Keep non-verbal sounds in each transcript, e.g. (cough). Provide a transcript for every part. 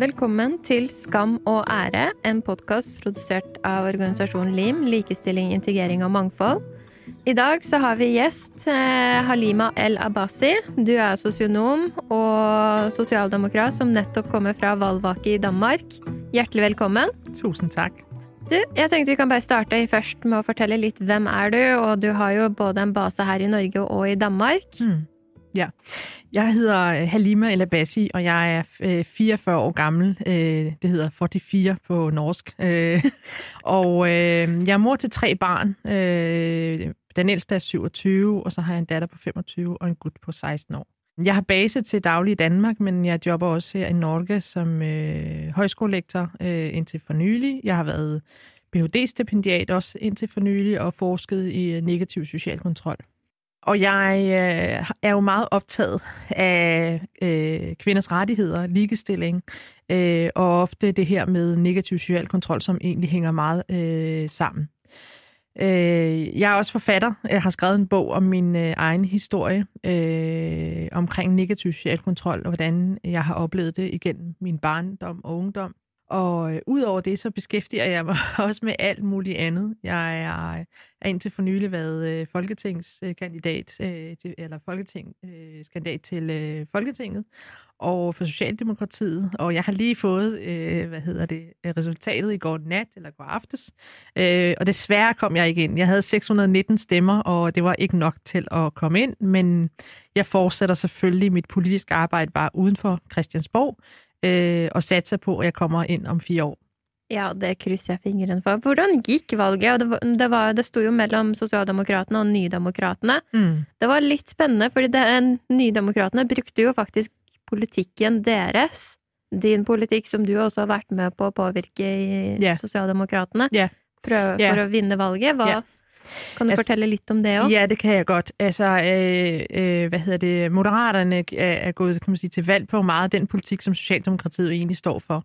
Velkommen til Skam og ære, en podkast produsert av organisasjonen LIM, likestilling, integrering og mangfold. I dag så har vi gjest eh, Halima El Abbasi. Du er sosionom og sosialdemokrat som nettopp kommer fra valgvake i Danmark. Hjertelig velkommen. Tusind tak. Du, jeg tenkte vi kan bare starte først med å fortelle litt hvem er du, og du har jo både en base her i Norge og i Danmark. Hmm. Ja, jeg hedder øh, Halima El Abbasi, og jeg er øh, 44 år gammel. Øh, det hedder 44 på norsk. (laughs) Og jeg er mor til tre barn. Den ældste er 27, og så har jeg en datter på 25 og en gut på 16 år. Jeg har base til daglig i Danmark, men jeg jobber også her i Norge som øh, højskolelektor øh, indtil for nylig. Jeg har været Ph.D.-stipendiat også indtil for nylig og forsket i negativ social kontrol. Og jeg øh, er jo meget optaget af øh, kvinders rettigheder, ligestilling, øh, og ofte det her med negativ social kontrol, som egentlig hænger meget øh, sammen. Øh, jeg er også forfatter. Jeg har skrevet en bog om min øh, egen historie øh, omkring negativ social kontrol, og hvordan jeg har oplevet det igennem min barndom og ungdom. Og øh, udover det, så beskæftiger jeg mig (laughs) også med alt muligt andet. Jeg er, er indtil for nylig været øh, folketingskandidat, øh, til, eller folketingskandidat øh, til øh, Folketinget, og for Socialdemokratiet. Og jeg har lige fået, øh, hvad hedder det, resultatet i går nat, eller går aftes. Øh, og desværre kom jeg ikke ind. Jeg havde 619 stemmer, og det var ikke nok til at komme ind, men jeg fortsætter selvfølgelig mit politiske arbejde bare uden for Christiansborg, øh, og satser på, at jeg kommer ind om fire år. Ja, det krysser jeg fingrene for. Hvordan gikk valget? Det, var, det, var, det sto jo mellom Sosialdemokratene og Nydemokratene. Mm. Det var litt spennende, fordi det, Nydemokratene brukte jo faktisk politikken deres, din politikk som du også har vært med på å påvirke i yeah. Sosialdemokratene, yeah. prøve yeah. for å vinne valget. Hva, yeah. Kan du altså, fortælle lidt om det også? Ja, det kan jeg godt. Altså, øh, øh, hvad hedder det? Moderaterne er, er gået kan man sige, til valg på meget af den politik, som Socialdemokratiet egentlig står for.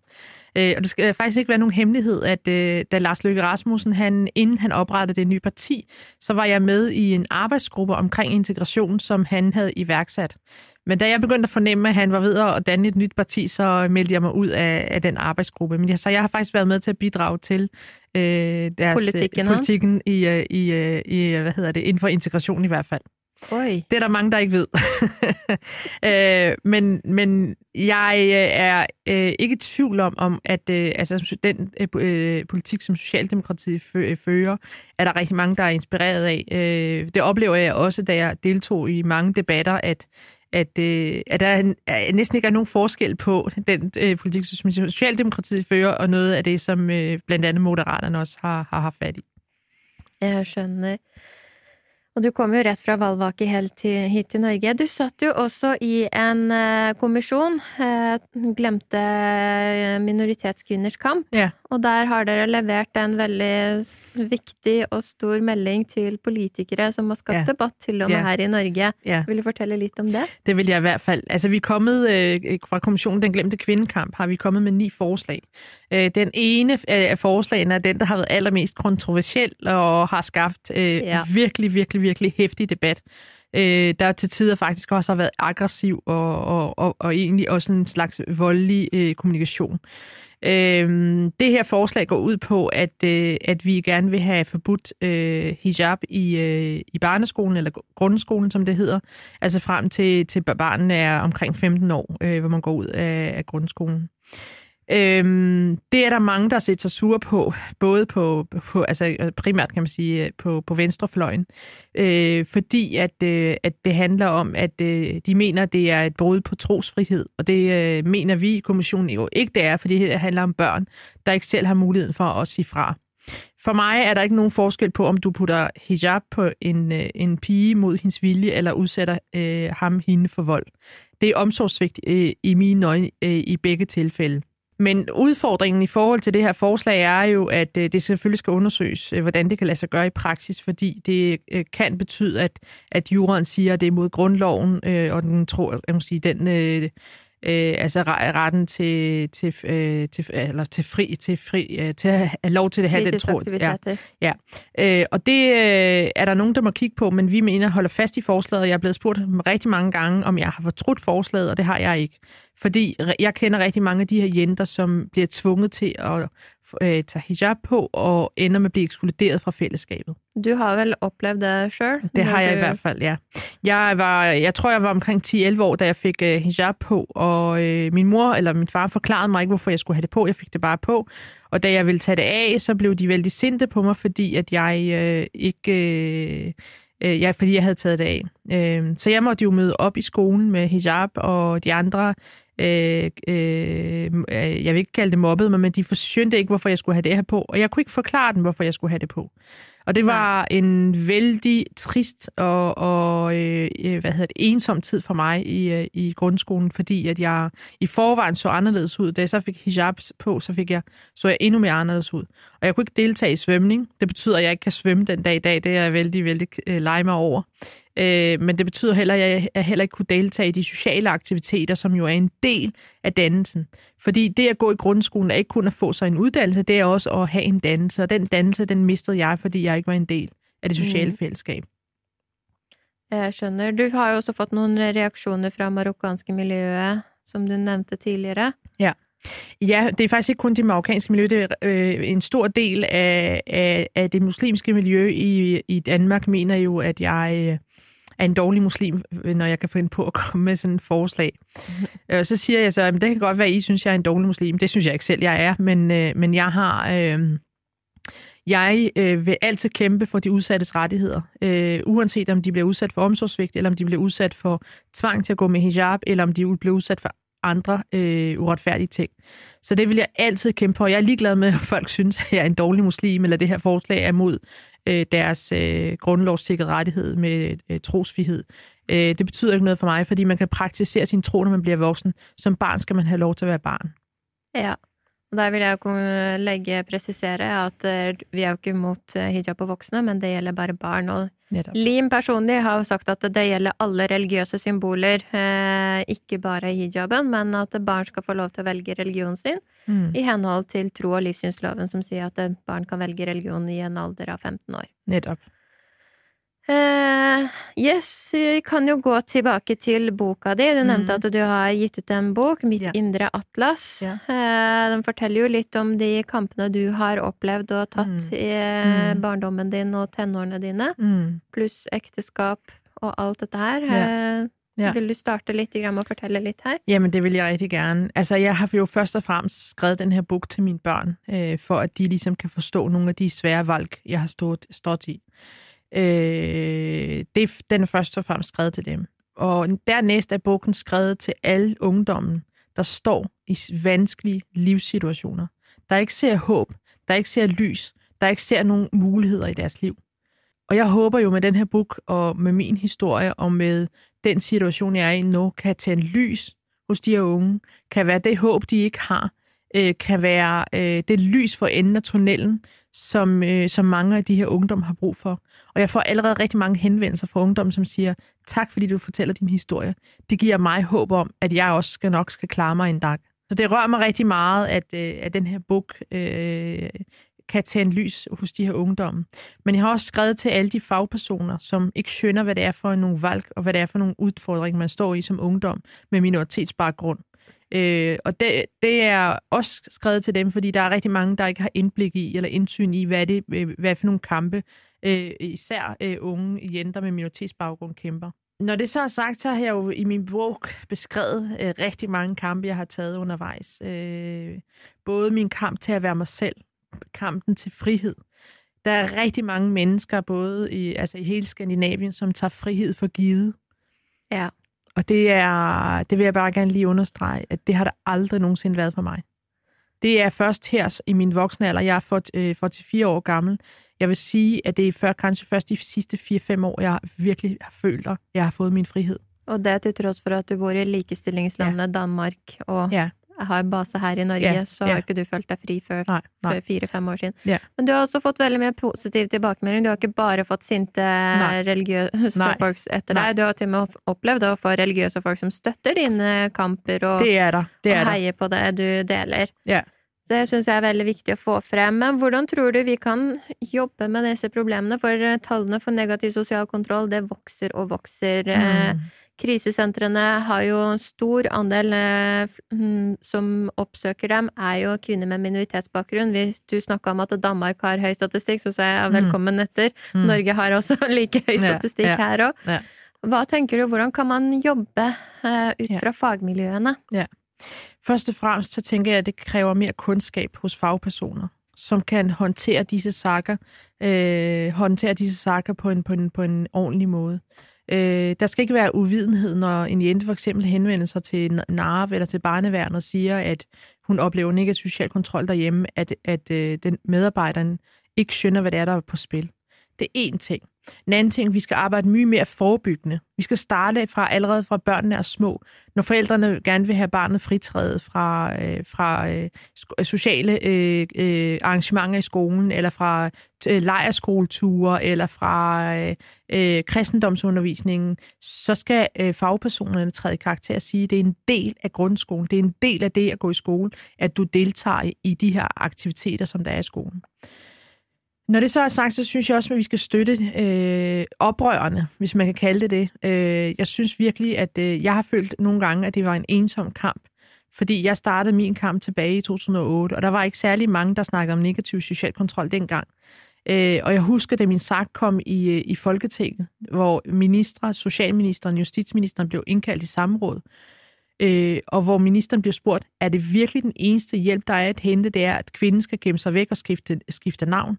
Øh, og det skal faktisk ikke være nogen hemmelighed, at øh, da Lars Løkke Rasmussen, han, inden han oprettede det nye parti, så var jeg med i en arbejdsgruppe omkring integration, som han havde iværksat. Men da jeg begyndte at fornemme, at han var ved at danne et nyt parti, så meldte jeg mig ud af, af den arbejdsgruppe. Men jeg, så jeg har faktisk været med til at bidrage til øh, deres politikken, politikken i, øh, i, øh, i, hvad hedder det, inden for integration i hvert fald. Oi. Det er der mange, der ikke ved. (laughs) øh, men, men jeg øh, er øh, ikke i tvivl om, om at øh, altså, den øh, politik, som Socialdemokratiet fører, er der rigtig mange, der er inspireret af. Øh, det oplever jeg også, da jeg deltog i mange debatter, at at, øh, at der er, næsten ikke er nogen forskel på den øh, politik, som Socialdemokratiet fører, og noget af det, som øh, blandt andet Moderaterne også har, har haft fat i. Jeg skjønner. Og du kom jo rett fra valgvake helt til, hit til Norge. Du satt jo også i en uh, kommisjon, uh, glemte minoritetskvinners kamp. Yeah. Og der har dere levert en veldig viktig og stor melding til politikere som har skapt yeah. debatt, til og med yeah. her i Norge. Yeah. Vil du fortelle litt om det? Det vil jeg i hvert fall. Altså, vi er kommet uh, fra kommissionen Den glemte kvindekamp, har vi kommet med ni forslag. Uh, den ene af forslagene er den, der har været allermest kontroversiel og har skabt uh, yeah. virkelig, virkelig, virkelig hæftig debat. Øh, der til tider faktisk også har været aggressiv og, og, og, og egentlig også en slags voldelig øh, kommunikation. Øh, det her forslag går ud på, at, øh, at vi gerne vil have forbudt øh, hijab i, øh, i barneskolen, eller grundskolen, som det hedder. Altså frem til, til barnet er omkring 15 år, øh, hvor man går ud af, af grundskolen. Øhm, det er der mange, der sætter sig sure på, både på, på altså primært kan man sige øh, på, på venstrefløjen, øh, fordi at, øh, at det handler om, at øh, de mener, at det er et brud på trosfrihed, og det øh, mener vi i kommissionen jo ikke, det er, fordi det handler om børn, der ikke selv har muligheden for at sige fra. For mig er der ikke nogen forskel på, om du putter hijab på en, øh, en pige mod hendes vilje, eller udsætter øh, ham hende for vold. Det er omsorgsvigt øh, i mine øjne øh, i begge tilfælde. Men udfordringen i forhold til det her forslag er jo, at øh, det selvfølgelig skal undersøges, øh, hvordan det kan lade sig gøre i praksis, fordi det øh, kan betyde, at, at juraen siger, at det er mod grundloven, og den tror, jeg må sige, den øh, altså retten til, til, øh, til, eller til fri, til fri, øh, til at have lov til at have den tro. Ja, ja. Øh, og det øh, er der nogen, der må kigge på, men vi mener holder fast i forslaget. Jeg er blevet spurgt rigtig mange gange, om jeg har fortrudt forslaget, og det har jeg ikke. Fordi jeg kender rigtig mange af de her jenter, som bliver tvunget til at øh, tage hijab på og ender med at blive ekskluderet fra fællesskabet. Du har vel oplevet det selv? Det har jeg du... i hvert fald, ja. Jeg, var, jeg tror, jeg var omkring 10-11 år, da jeg fik øh, hijab på, og øh, min mor eller min far forklarede mig ikke, hvorfor jeg skulle have det på. Jeg fik det bare på. Og da jeg ville tage det af, så blev de vældig sinte på mig, fordi at jeg øh, ikke... Øh, øh, ja, fordi jeg havde taget det af. Øh, så jeg måtte jo møde op i skolen med hijab, og de andre øh, øh, jeg vil ikke kalde det mobbet mig, men de forsøgte ikke, hvorfor jeg skulle have det her på. Og jeg kunne ikke forklare dem, hvorfor jeg skulle have det på. Og det var ja. en vældig trist og, og øh, øh, hvad hedder det, ensom tid for mig i, øh, i grundskolen, fordi at jeg i forvejen så anderledes ud. Da jeg så fik hijab på, så fik jeg, så jeg endnu mere anderledes ud. Og jeg kunne ikke deltage i svømning. Det betyder, at jeg ikke kan svømme den dag i dag. Det er jeg vældig, vældig øh, lege mig over. Øh, men det betyder heller, at jeg heller ikke kunne deltage i de sociale aktiviteter, som jo er en del af dannelsen. Fordi det at gå i grundskolen er ikke kun at få sig en uddannelse, det er også at have en dannelse. Og den dannelse, den mistede jeg, fordi jeg ikke var en del af det sociale mm. fællesskab. Jeg skjønner. Du har jo også fået nogle reaktioner fra marokkanske miljøer, som du nævnte tidligere. Ja. Ja, det er faktisk ikke kun det marokkanske miljø, det er øh, en stor del af, af, af det muslimske miljø i, i Danmark mener jo, at jeg øh, er en dårlig muslim, når jeg kan finde på at komme med sådan et forslag. Mm-hmm. så siger jeg så, at det kan godt være, at I synes, jeg er en dårlig muslim. Det synes jeg ikke selv, jeg er, men, øh, men jeg har... Øh, jeg øh, vil altid kæmpe for de udsattes rettigheder, øh, uanset om de bliver udsat for omsorgsvigt, eller om de bliver udsat for tvang til at gå med hijab, eller om de bliver udsat for andre øh, uretfærdige ting. Så det vil jeg altid kæmpe for. Jeg er ligeglad med, at folk synes, at jeg er en dårlig muslim, eller det her forslag er mod øh, deres øh, grundlovssikrede rettighed med øh, trosfrihed. Øh, det betyder ikke noget for mig, fordi man kan praktisere sin tro, når man bliver voksen. Som barn skal man have lov til at være barn. Ja, og der vil jeg kunne lægge, præcisere, at øh, vi er jo ikke imod øh, hijab på voksne, men det gælder bare barn. Og Lim personlig har jo sagt at det gjelder alle religiøse symboler, eh, ikke bare hijaben, men at barn skal få lov til å velge religionen sin mm. i henhold til tro- og livssynsloven, som sier at barn kan velge religion i en alder av 15 år. Nettopp. Uh, yes, vi kan jo gå tilbake til boka di. Du nevnte mm. at du har gitt ut en bok, 'Mitt ja. indre atlas'. Ja. Uh, den forteller jo litt om de kampene du har opplevd og tatt mm. i mm. barndommen din og tenårene dine, mm. pluss ekteskap og alt dette her. Uh, Ja. Vil du starte lidt med at fortælle lidt her? Jamen, det vil jeg rigtig gerne. Altså, jeg har jo først og fremmest skrevet den her bog til mine børn, øh, for at de ligesom kan forstå nogle af de svære valg, jeg har stået, stået i. Øh, det, den er først og fremmest skrevet til dem. Og dernæst er bogen skrevet til alle ungdommen, der står i vanskelige livssituationer. Der ikke ser håb, der ikke ser lys, der ikke ser nogen muligheder i deres liv. Og jeg håber jo med den her bog og med min historie og med den situation, jeg er i nu, kan tage en lys hos de her unge, kan være det håb, de ikke har, øh, kan være øh, det lys for enden af tunnelen, som, øh, som mange af de her ungdom har brug for. Og jeg får allerede rigtig mange henvendelser fra ungdom, som siger, tak fordi du fortæller din historie. Det giver mig håb om, at jeg også skal nok skal klare mig en dag. Så det rører mig rigtig meget, at, øh, at den her bog øh, kan tænde lys hos de her ungdomme. Men jeg har også skrevet til alle de fagpersoner, som ikke skønner, hvad det er for nogle valg, og hvad det er for nogle udfordringer, man står i som ungdom med minoritetsbaggrund. Øh, og det, det er også skrevet til dem, fordi der er rigtig mange, der ikke har indblik i eller indsyn i, hvad det øh, hvad for nogle kampe, øh, især øh, unge jenter med minoritetsbaggrund kæmper. Når det så er sagt, så har jeg jo i min bog beskrevet øh, rigtig mange kampe, jeg har taget undervejs. Øh, både min kamp til at være mig selv, kampen til frihed. Der er rigtig mange mennesker, både i, altså i hele Skandinavien, som tager frihed for givet. Ja. Og det er, det vil jeg bare gerne lige understrege, at det har der aldrig nogensinde været for mig. Det er først her i min voksne alder, jeg er for, øh, 44 år gammel. Jeg vil sige, at det er før, kanskje først de sidste 4-5 år, jeg virkelig har følt, at jeg har fået min frihed. Og det er til trods for, at du bor i likestillingslandet ja. Danmark og ja har base her i Norge, yeah, så har yeah. ikke du følt deg fri før, før fire-fem år siden. Yeah. Men du har også fått veldig mye positiv tilbakemelding. Du har ikke bare fått sinte Nei. religiøse Nei. folk etter Nei. deg. Du har til og med opplevd å få religiøse folk som støtter dine kamper og, det det. Det og heier på det du deler. Yeah. Det syns jeg er veldig viktig å få frem. Men hvordan tror du vi kan jobbe med disse problemene? For tallene for negativ sosial kontroll, det vokser og vokser. Eh, mm. Krisesentrene har jo en stor andel eh, mm, som oppsøker dem, er jo kvinner med minoritetsbakgrunn. Hvis du snakka om at Danmark har høy statistikk, så sier jeg mm. velkommen etter. Mm. Norge har også (laughs) like høy statistikk ja, ja, her òg. Ja. Hva tenker du, hvordan kan man jobbe ut fra fagmiljøene? Først og fremmest så tænker jeg, at det kræver mere kundskab hos fagpersoner, som kan håndtere disse sager, øh, håndtere disse sager på en, på en, på en ordentlig måde. Øh, der skal ikke være uvidenhed, når en jente for eksempel henvender sig til NARV eller til barneværn og siger, at hun oplever negativ social kontrol derhjemme, at, at øh, den medarbejderen ikke skønner, hvad det er, der er på spil. Det er én ting. En anden ting, vi skal arbejde mye mere forebyggende. Vi skal starte fra allerede fra børnene er små. Når forældrene gerne vil have barnet fritrædet fra, øh, fra øh, sociale øh, øh, arrangementer i skolen, eller fra øh, lejerskoleture, eller fra øh, øh, kristendomsundervisningen, så skal øh, fagpersonerne træde i karakter og sige, at det er en del af grundskolen. Det er en del af det at gå i skole, at du deltager i de her aktiviteter, som der er i skolen. Når det så er sagt, så synes jeg også, at vi skal støtte øh, oprørerne, hvis man kan kalde det det. Øh, jeg synes virkelig, at øh, jeg har følt nogle gange, at det var en ensom kamp. Fordi jeg startede min kamp tilbage i 2008, og der var ikke særlig mange, der snakkede om negativ social kontrol dengang. Øh, og jeg husker, da min sag kom i, øh, i Folketinget, hvor ministre, socialministeren, justitsministeren blev indkaldt i samråd, øh, og hvor ministeren blev spurgt, er det virkelig den eneste hjælp, der er at hente, det er, at kvinden skal gemme sig væk og skifte, skifte navn?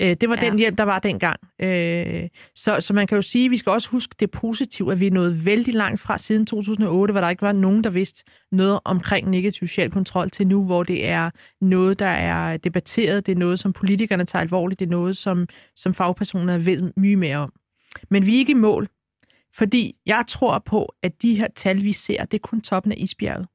Øh, det var ja. den hjælp, der var dengang. Øh, så, så man kan jo sige, at vi skal også huske det positive, at vi er nået vældig langt fra siden 2008, hvor der ikke var nogen, der vidste noget omkring negativ social kontrol, til nu, hvor det er noget, der er debatteret, det er noget, som politikerne tager alvorligt, det er noget, som, som fagpersoner ved mye mere om. Men vi er ikke i mål, fordi jeg tror på, at de her tal, vi ser, det er kun toppen af isbjerget.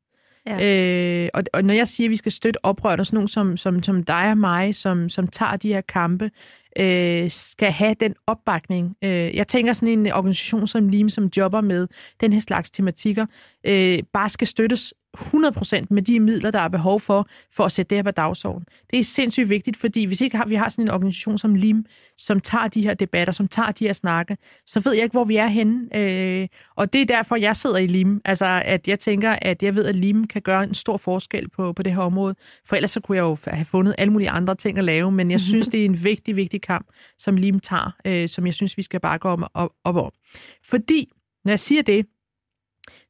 Ja. Øh, og, og når jeg siger, at vi skal støtte oprørt, og sådan nogen som, som, som dig og mig, som, som tager de her kampe, øh, skal have den opbakning. Øh, jeg tænker sådan en organisation som LIM, som jobber med den her slags tematikker, øh, bare skal støttes 100% med de midler, der er behov for, for at sætte det her på dagsordenen. Det er sindssygt vigtigt, fordi hvis ikke vi har sådan en organisation som LIM, som tager de her debatter, som tager de her snakke, så ved jeg ikke, hvor vi er henne. Øh, og det er derfor, jeg sidder i LIM. Altså, at jeg tænker, at jeg ved, at LIM kan gøre en stor forskel på, på det her område. For ellers så kunne jeg jo have fundet alle mulige andre ting at lave, men jeg synes, (laughs) det er en vigtig, vigtig kamp, som LIM tager, øh, som jeg synes, vi skal bare gå om, op, op om. Fordi, når jeg siger det,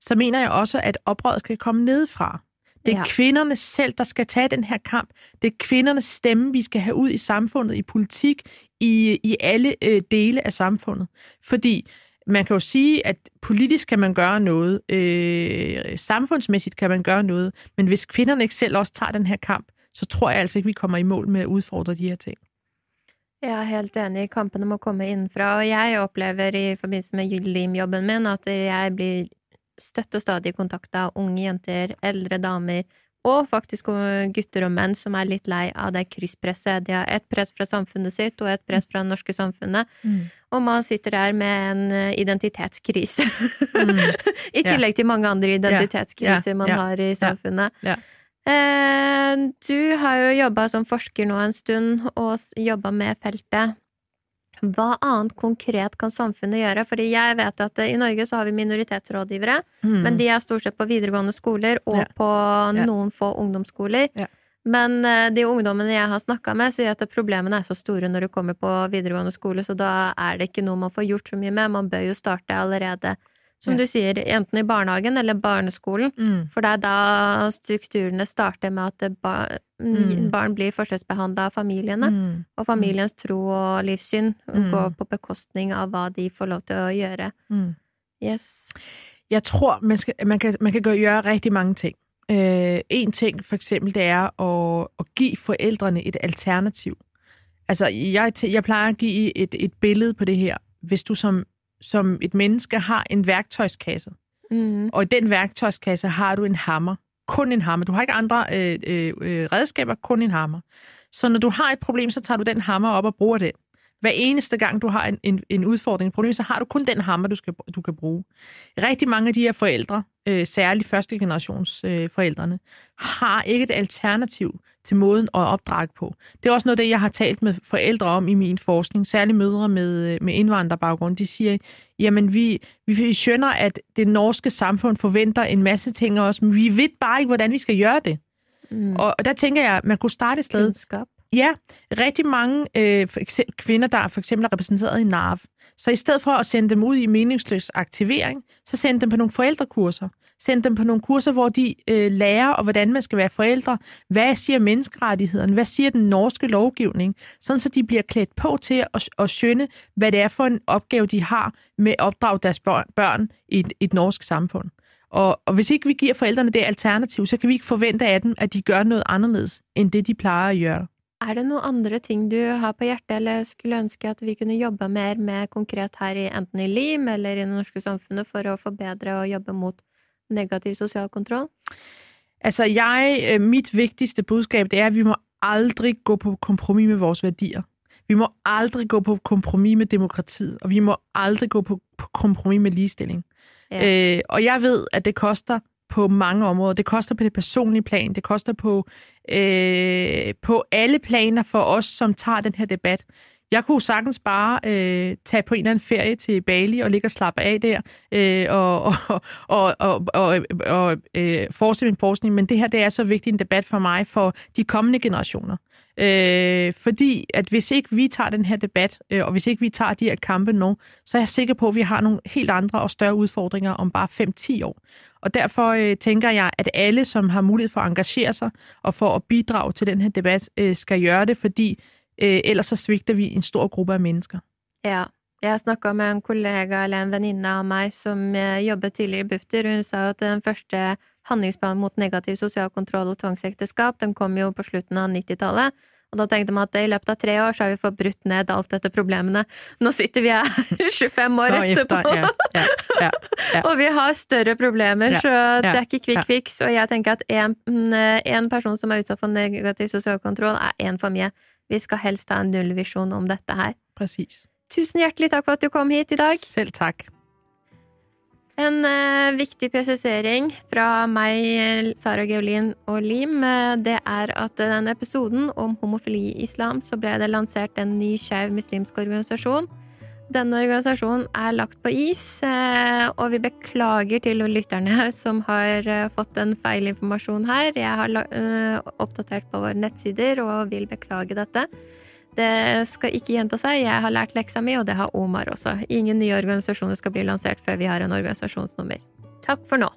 så mener jeg også, at oprøret skal komme nedefra. Det er ja. kvinderne selv, der skal tage den her kamp. Det er kvindernes stemme, vi skal have ud i samfundet, i politik, i, i alle øh, dele af samfundet. Fordi man kan jo sige, at politisk kan man gøre noget, øh, samfundsmæssigt kan man gøre noget, men hvis kvinderne ikke selv også tager den her kamp, så tror jeg altså ikke, vi kommer i mål med at udfordre de her ting. Jeg er helt enig. Kampene må komme innenfra. Og jeg oplever i forbindelse med LIM-jobben min at jeg blir støtt og stadig kontakt av unge jenter, eldre damer og faktisk gutter og menn som er litt lei av det krysspresset. De har et press fra samfunnet sitt og et press fra det norske samfunnet. Mm. Og man sitter der med en eh, identitetskrise. Mm. (laughs) I tillegg yeah. til mange andre identitetskriser yeah. man yeah. har i samfunnet. Eh, du har jo jobba som forsker nå en stund, og jobba med feltet. Hva annet konkret kan samfunnet gjøre? Fordi jeg vet at i Norge så har vi minoritetsrådgivere, mm. men de er stort sett på videregående skoler og ja. på noen ja. få ungdomsskoler. Ja. Men eh, de ungdommene jeg har snakka med, sier at problemene er så store når du kommer på videregående skole, så da er det ikke noe man får gjort så mye med. Man bør jo starte allerede som ja. du sier, enten i barnehagen eller barneskolen. Mm. For det er da strukturene starter med at bar, mm. barn blir forskjellsbehandla av familiene. Mm. Og familiens tro og livssyn mm. går på bekostning av hva de får lov til å gjøre. Mm. Yes. Jeg tror, man, skal, man, kan, man kan gjøre rigtig mange ting. Uh, en ting for eksempel, det er at, at give forældrene et alternativ. Altså, jeg, jeg plejer at give et, et billede på det her. Hvis du som som et menneske har en værktøjskasse. Mm. Og i den værktøjskasse har du en hammer. kun en hammer. Du har ikke andre øh, øh, øh, redskaber, kun en hammer. Så når du har et problem, så tager du den hammer op og bruger den. Hver eneste gang, du har en, en, en udfordring, et problem, så har du kun den hammer, du, skal, du kan bruge. Rigtig mange af de her forældre, øh, særligt første generations øh, forældrene, har ikke et alternativ til måden at opdrage på. Det er også noget det, jeg har talt med forældre om i min forskning, særligt mødre med, øh, med indvandrerbaggrund. De siger, jamen vi, vi skønner, at det norske samfund forventer en masse ting af os, men vi ved bare ikke, hvordan vi skal gøre det. Mm. Og, og der tænker jeg, at man kunne starte et sted. Kunskab. Ja, rigtig mange øh, for eksempel, kvinder, der for eksempel er repræsenteret i NARV. Så i stedet for at sende dem ud i meningsløs aktivering, så send dem på nogle forældrekurser. Send dem på nogle kurser, hvor de øh, lærer, og hvordan man skal være forældre. Hvad siger menneskerettighederne? Hvad siger den norske lovgivning? Sådan så de bliver klædt på til at, at skønne, hvad det er for en opgave, de har med at opdrage deres børn i et, et norsk samfund. Og, og hvis ikke vi giver forældrene det alternativ, så kan vi ikke forvente af dem, at de gør noget anderledes, end det de plejer at gøre. Er det noen andre ting du har på hjertet, eller skulle ønske at vi kunne jobbe mer med konkret her, i, enten i LIM eller i det norske samfunnet, for å forbedre og jobbe mot negativ social kontroll? Altså, jeg, øh, mit vigtigste budskab, det er, at vi må aldrig gå på kompromis med vores værdier. Vi må aldrig gå på kompromis med demokratiet, og vi må aldrig gå på, på kompromis med ligestilling. Ja. Øh, og jeg ved, at det koster på mange områder. Det koster på det personlige plan, det koster på, øh, på alle planer for os, som tager den her debat. Jeg kunne sagtens bare øh, tage på en eller anden ferie til Bali og ligge og slappe af der øh, og, (laughs) og, og, og, og, og øh, fortsætte min forskning, men det her det er så vigtig en debat for mig for de kommende generationer. Øh, fordi at hvis ikke vi tager den her debat, øh, og hvis ikke vi tager de her kampe nu, så er jeg sikker på, at vi har nogle helt andre og større udfordringer om bare 5-10 år. Og derfor øh, tænker jeg, at alle, som har mulighed for at engagere sig og for at bidrage til den her debat, øh, skal gøre det, fordi øh, ellers så svigter vi en stor gruppe af mennesker. Ja, jeg snakka med en kollega eller en veninde af mig, som øh, jobbet tidligere i Bufdir. Hun sagde, at den første handlingsplanen mot negativ sosial kontroll og tvangsekteskap den kom jo på slutten av 90-tallet. Og da tenkte man at i løpet av tre år så har vi fått brutt ned alt dette problemene. Nå sitter vi her (laughs) 25 år etterpå, ja, ja, ja, (laughs) og vi har større problemer, så det er ikke quick fix. Og jeg tenker at en, en person som er utsatt for negativ sosial kontroll, er én for mye. Vi skal helst ha en nullvisjon om dette her. Precis. Tusen hjertelig takk for at du kom hit i dag. Selv takk. En uh, viktig presisering fra meg, Sara Geolin og Lim, uh, det er at den episoden om homofili i islam, så ble det lansert en ny skeiv muslimsk organisasjon. Denne organisasjonen er lagt på is, eh, og vi beklager til lytterne (laughs) som har fått en feilinformasjon her. Jeg har oppdatert på våre nettsider og vil beklage dette. Det skal ikke gjenta seg. Jeg har lært leksa mi, og det har Omar også. Ingen nye organisasjoner skal bli lansert før vi har en organisasjonsnummer. Takk for nå.